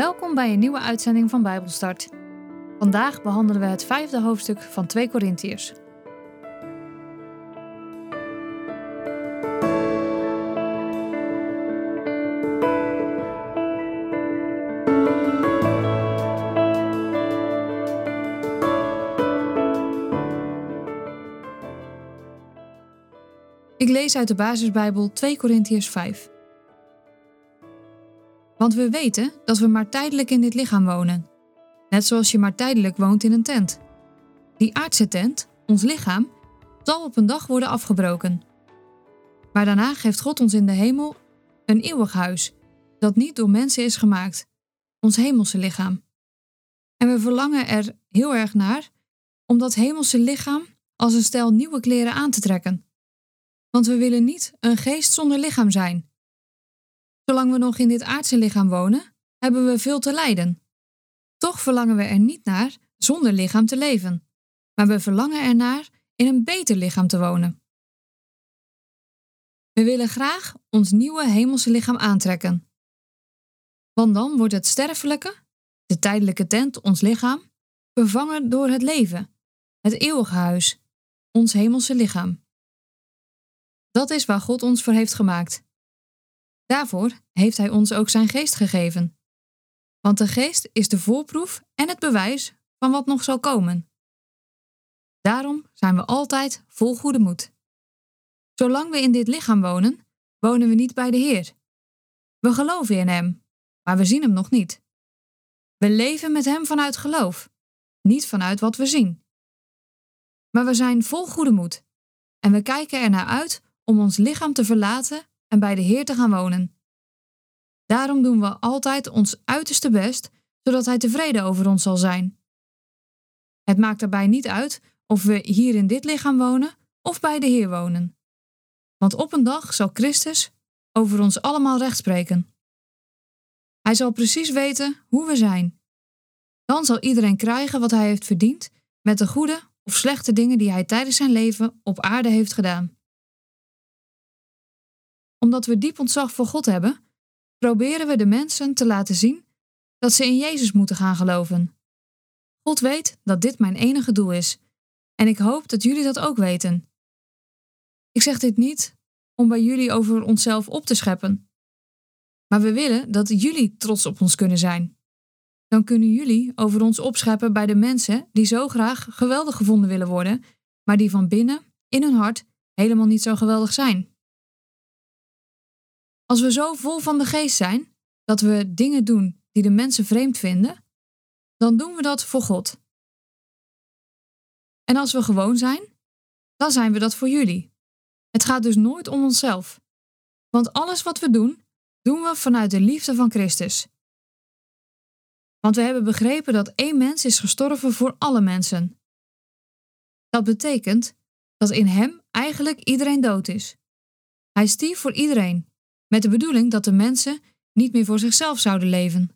Welkom bij een nieuwe uitzending van Bijbelstart. Vandaag behandelen we het vijfde hoofdstuk van 2 Korintiërs. Ik lees uit de basisbijbel 2 Korintiërs 5. Want we weten dat we maar tijdelijk in dit lichaam wonen. Net zoals je maar tijdelijk woont in een tent. Die aardse tent, ons lichaam, zal op een dag worden afgebroken. Maar daarna geeft God ons in de hemel een eeuwig huis, dat niet door mensen is gemaakt, ons hemelse lichaam. En we verlangen er heel erg naar om dat hemelse lichaam als een stel nieuwe kleren aan te trekken. Want we willen niet een geest zonder lichaam zijn Zolang we nog in dit aardse lichaam wonen, hebben we veel te lijden. Toch verlangen we er niet naar zonder lichaam te leven, maar we verlangen ernaar in een beter lichaam te wonen. We willen graag ons nieuwe hemelse lichaam aantrekken. Want dan wordt het sterfelijke, de tijdelijke tent, ons lichaam, vervangen door het leven, het eeuwige huis, ons hemelse lichaam. Dat is waar God ons voor heeft gemaakt. Daarvoor heeft Hij ons ook zijn geest gegeven. Want de geest is de voorproef en het bewijs van wat nog zal komen. Daarom zijn we altijd vol goede moed. Zolang we in dit lichaam wonen, wonen we niet bij de Heer. We geloven in Hem, maar we zien Hem nog niet. We leven met Hem vanuit geloof, niet vanuit wat we zien. Maar we zijn vol goede moed en we kijken er naar uit om ons lichaam te verlaten en bij de Heer te gaan wonen. Daarom doen we altijd ons uiterste best, zodat Hij tevreden over ons zal zijn. Het maakt daarbij niet uit of we hier in dit lichaam wonen of bij de Heer wonen. Want op een dag zal Christus over ons allemaal recht spreken. Hij zal precies weten hoe we zijn. Dan zal iedereen krijgen wat hij heeft verdiend met de goede of slechte dingen die hij tijdens zijn leven op aarde heeft gedaan omdat we diep ontzag voor God hebben, proberen we de mensen te laten zien dat ze in Jezus moeten gaan geloven. God weet dat dit mijn enige doel is, en ik hoop dat jullie dat ook weten. Ik zeg dit niet om bij jullie over onszelf op te scheppen, maar we willen dat jullie trots op ons kunnen zijn. Dan kunnen jullie over ons opscheppen bij de mensen die zo graag geweldig gevonden willen worden, maar die van binnen, in hun hart, helemaal niet zo geweldig zijn. Als we zo vol van de geest zijn dat we dingen doen die de mensen vreemd vinden, dan doen we dat voor God. En als we gewoon zijn, dan zijn we dat voor jullie. Het gaat dus nooit om onszelf. Want alles wat we doen, doen we vanuit de liefde van Christus. Want we hebben begrepen dat één mens is gestorven voor alle mensen. Dat betekent dat in hem eigenlijk iedereen dood is. Hij stierf voor iedereen, met de bedoeling dat de mensen niet meer voor zichzelf zouden leven.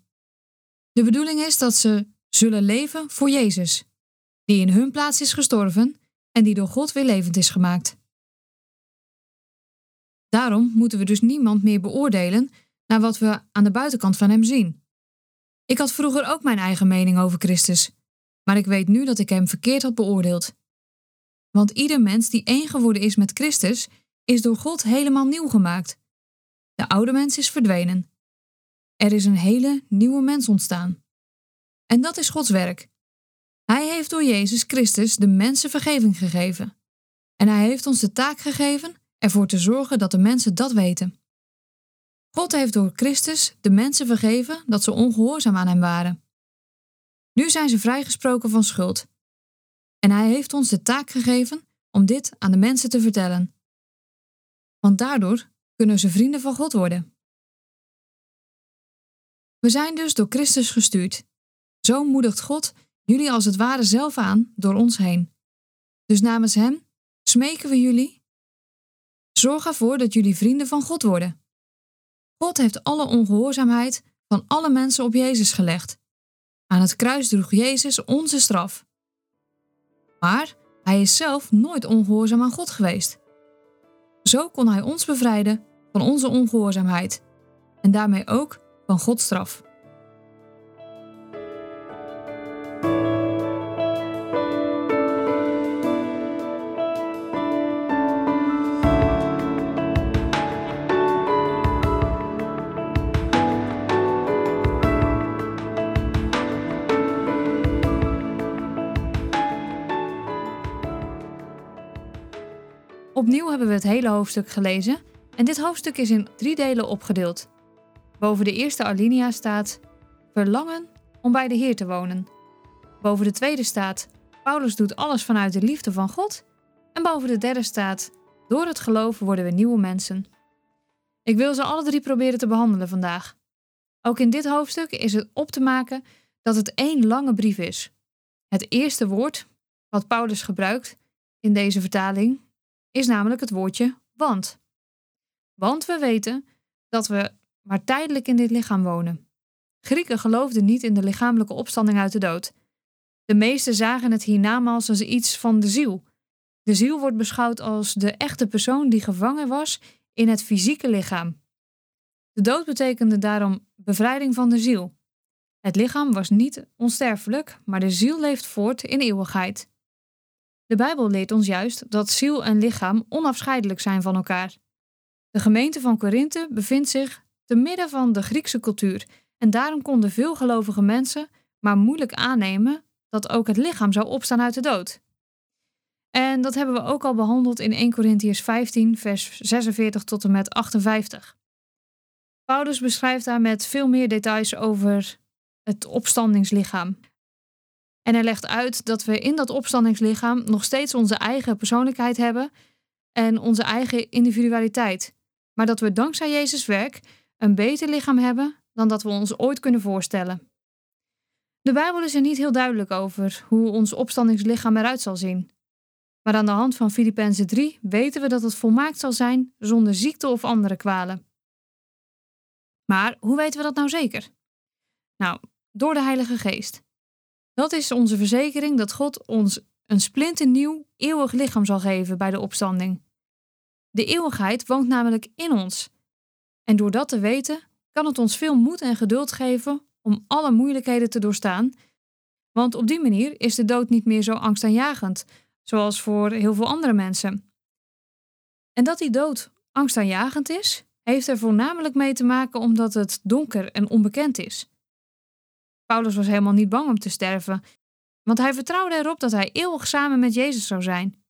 De bedoeling is dat ze zullen leven voor Jezus, die in hun plaats is gestorven en die door God weer levend is gemaakt. Daarom moeten we dus niemand meer beoordelen naar wat we aan de buitenkant van hem zien. Ik had vroeger ook mijn eigen mening over Christus, maar ik weet nu dat ik hem verkeerd had beoordeeld. Want ieder mens die één geworden is met Christus, is door God helemaal nieuw gemaakt de oude mens is verdwenen. Er is een hele nieuwe mens ontstaan. En dat is Gods werk. Hij heeft door Jezus Christus de mensen vergeving gegeven. En hij heeft ons de taak gegeven ervoor te zorgen dat de mensen dat weten. God heeft door Christus de mensen vergeven dat ze ongehoorzaam aan hem waren. Nu zijn ze vrijgesproken van schuld. En hij heeft ons de taak gegeven om dit aan de mensen te vertellen. Want daardoor kunnen ze vrienden van God worden. We zijn dus door Christus gestuurd. Zo moedigt God jullie als het ware zelf aan door ons heen. Dus namens Hem smeken we jullie: zorg ervoor dat jullie vrienden van God worden. God heeft alle ongehoorzaamheid van alle mensen op Jezus gelegd. Aan het kruis droeg Jezus onze straf. Maar hij is zelf nooit ongehoorzaam aan God geweest. Zo kon hij ons bevrijden van onze ongehoorzaamheid en daarmee ook van Gods straf. Opnieuw hebben we het hele hoofdstuk gelezen en dit hoofdstuk is in drie delen opgedeeld. Boven de eerste alinea staat verlangen om bij de Heer te wonen. Boven de tweede staat Paulus doet alles vanuit de liefde van God. En boven de derde staat door het geloof worden we nieuwe mensen. Ik wil ze alle drie proberen te behandelen vandaag. Ook in dit hoofdstuk is het op te maken dat het één lange brief is. Het eerste woord wat Paulus gebruikt in deze vertaling is namelijk het woordje want. Want we weten dat we maar tijdelijk in dit lichaam wonen. Grieken geloofden niet in de lichamelijke opstanding uit de dood. De meesten zagen het hiernamaals als iets van de ziel. De ziel wordt beschouwd als de echte persoon die gevangen was in het fysieke lichaam. De dood betekende daarom bevrijding van de ziel. Het lichaam was niet onsterfelijk, maar de ziel leeft voort in eeuwigheid. De Bijbel leert ons juist dat ziel en lichaam onafscheidelijk zijn van elkaar. De gemeente van Korinthe bevindt zich te midden van de Griekse cultuur en daarom konden veel gelovige mensen maar moeilijk aannemen dat ook het lichaam zou opstaan uit de dood. En dat hebben we ook al behandeld in 1 Corinthians 15, vers 46 tot en met 58. Paulus beschrijft daar met veel meer details over het opstandingslichaam. En hij legt uit dat we in dat opstandingslichaam nog steeds onze eigen persoonlijkheid hebben en onze eigen individualiteit. Maar dat we dankzij Jezus' werk een beter lichaam hebben dan dat we ons ooit kunnen voorstellen. De Bijbel is er niet heel duidelijk over hoe ons opstandingslichaam eruit zal zien. Maar aan de hand van Filippenzen 3 weten we dat het volmaakt zal zijn zonder ziekte of andere kwalen. Maar hoe weten we dat nou zeker? Nou, door de Heilige Geest. Dat is onze verzekering dat God ons een splinternieuw, eeuwig lichaam zal geven bij de opstanding. De eeuwigheid woont namelijk in ons. En door dat te weten, kan het ons veel moed en geduld geven om alle moeilijkheden te doorstaan. Want op die manier is de dood niet meer zo angstaanjagend, zoals voor heel veel andere mensen. En dat die dood angstaanjagend is, heeft er voornamelijk mee te maken omdat het donker en onbekend is. Paulus was helemaal niet bang om te sterven, want hij vertrouwde erop dat hij eeuwig samen met Jezus zou zijn.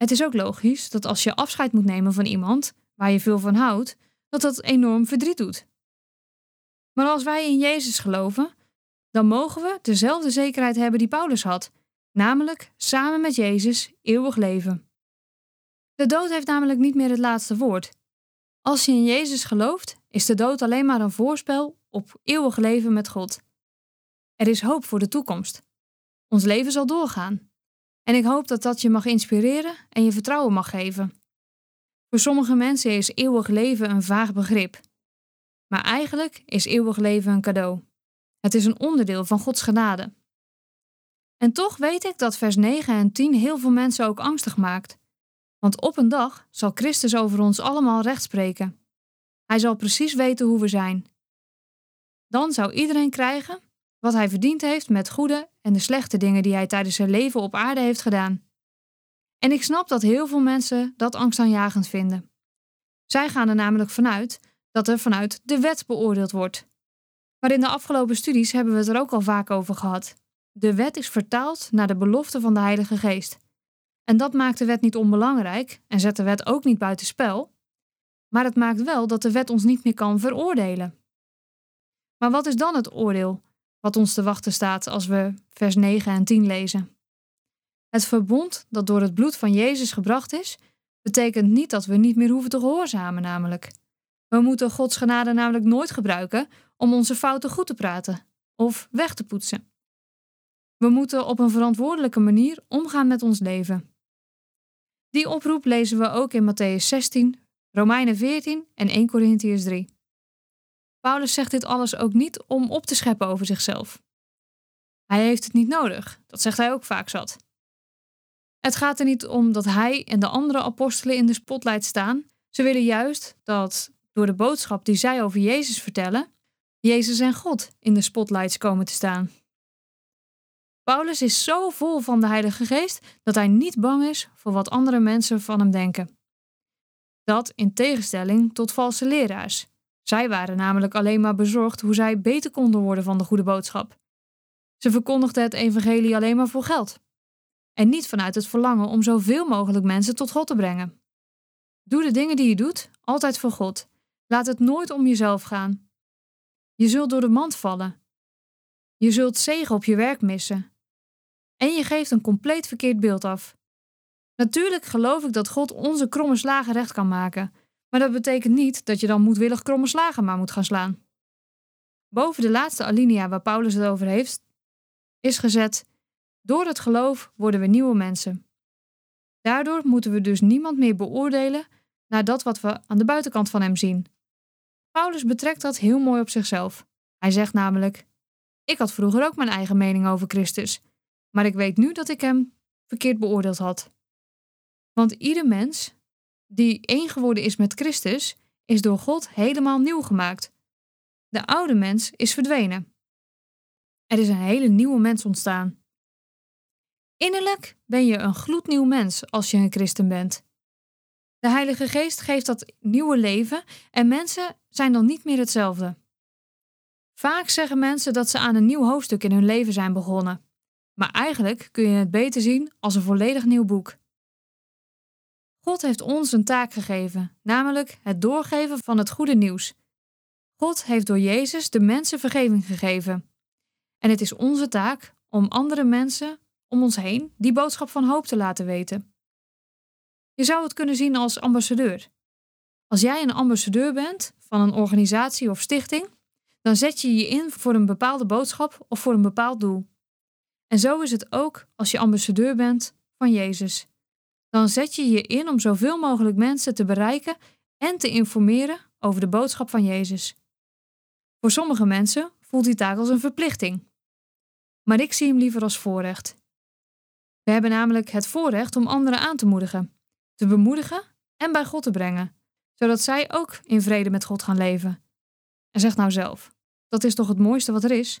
Het is ook logisch dat als je afscheid moet nemen van iemand waar je veel van houdt, dat dat enorm verdriet doet. Maar als wij in Jezus geloven, dan mogen we dezelfde zekerheid hebben die Paulus had, namelijk samen met Jezus eeuwig leven. De dood heeft namelijk niet meer het laatste woord. Als je in Jezus gelooft, is de dood alleen maar een voorspel op eeuwig leven met God. Er is hoop voor de toekomst. Ons leven zal doorgaan. En ik hoop dat dat je mag inspireren en je vertrouwen mag geven. Voor sommige mensen is eeuwig leven een vaag begrip. Maar eigenlijk is eeuwig leven een cadeau. Het is een onderdeel van Gods genade. En toch weet ik dat vers 9 en 10 heel veel mensen ook angstig maakt. Want op een dag zal Christus over ons allemaal recht spreken. Hij zal precies weten hoe we zijn. Dan zou iedereen krijgen wat hij verdiend heeft met goede en de slechte dingen die hij tijdens zijn leven op aarde heeft gedaan. En ik snap dat heel veel mensen dat angstaanjagend vinden. Zij gaan er namelijk vanuit dat er vanuit de wet beoordeeld wordt. Maar in de afgelopen studies hebben we het er ook al vaak over gehad. De wet is vertaald naar de belofte van de Heilige Geest. En dat maakt de wet niet onbelangrijk en zet de wet ook niet buitenspel, maar het maakt wel dat de wet ons niet meer kan veroordelen. Maar wat is dan het oordeel wat ons te wachten staat als we vers 9 en 10 lezen? Het verbond dat door het bloed van Jezus gebracht is, betekent niet dat we niet meer hoeven te gehoorzamen, namelijk. We moeten Gods genade namelijk nooit gebruiken om onze fouten goed te praten of weg te poetsen. We moeten op een verantwoordelijke manier omgaan met ons leven. Die oproep lezen we ook in Matthäus 16, Romeinen 14 en 1 Corinthians 3. Paulus zegt dit alles ook niet om op te scheppen over zichzelf. Hij heeft het niet nodig, dat zegt hij ook vaak zat. Het gaat er niet om dat hij en de andere apostelen in de spotlight staan. Ze willen juist dat door de boodschap die zij over Jezus vertellen, Jezus en God in de spotlights komen te staan. Paulus is zo vol van de Heilige Geest dat hij niet bang is voor wat andere mensen van hem denken. Dat in tegenstelling tot valse leraars. Zij waren namelijk alleen maar bezorgd hoe zij beter konden worden van de goede boodschap. Ze verkondigden het evangelie alleen maar voor geld. en niet vanuit het verlangen om zoveel mogelijk mensen tot God te brengen. Doe de dingen die je doet altijd voor God. Laat het nooit om jezelf gaan. Je zult door de mand vallen. Je zult zegen op je werk missen. En je geeft een compleet verkeerd beeld af. Natuurlijk geloof ik dat God onze kromme slagen recht kan maken, maar dat betekent niet dat je dan moedwillig kromme slagen maar moet gaan slaan. Boven de laatste alinea waar Paulus het over heeft, is gezet: Door het geloof worden we nieuwe mensen. Daardoor moeten we dus niemand meer beoordelen naar dat wat we aan de buitenkant van hem zien. Paulus betrekt dat heel mooi op zichzelf. Hij zegt namelijk: Ik had vroeger ook mijn eigen mening over Christus, maar ik weet nu dat ik hem verkeerd beoordeeld had. Want ieder mens die één geworden is met Christus, is door God helemaal nieuw gemaakt. De oude mens is verdwenen. Er is een hele nieuwe mens ontstaan. Innerlijk ben je een gloednieuw mens als je een christen bent. De Heilige Geest geeft dat nieuwe leven en mensen zijn dan niet meer hetzelfde. Vaak zeggen mensen dat ze aan een nieuw hoofdstuk in hun leven zijn begonnen. Maar eigenlijk kun je het beter zien als een volledig nieuw boek. God heeft ons een taak gegeven, namelijk het doorgeven van het goede nieuws. God heeft door Jezus de mensen vergeving gegeven. En het is onze taak om andere mensen om ons heen die boodschap van hoop te laten weten. Je zou het kunnen zien als ambassadeur. Als jij een ambassadeur bent van een organisatie of stichting, dan zet je je in voor een bepaalde boodschap of voor een bepaald doel. En zo is het ook als je ambassadeur bent van Jezus. Dan zet je je in om zoveel mogelijk mensen te bereiken en te informeren over de boodschap van Jezus. Voor sommige mensen voelt die taak als een verplichting. Maar ik zie hem liever als voorrecht. We hebben namelijk het voorrecht om anderen aan te moedigen, te bemoedigen en bij God te brengen, zodat zij ook in vrede met God gaan leven. En zeg nou zelf, dat is toch het mooiste wat er is?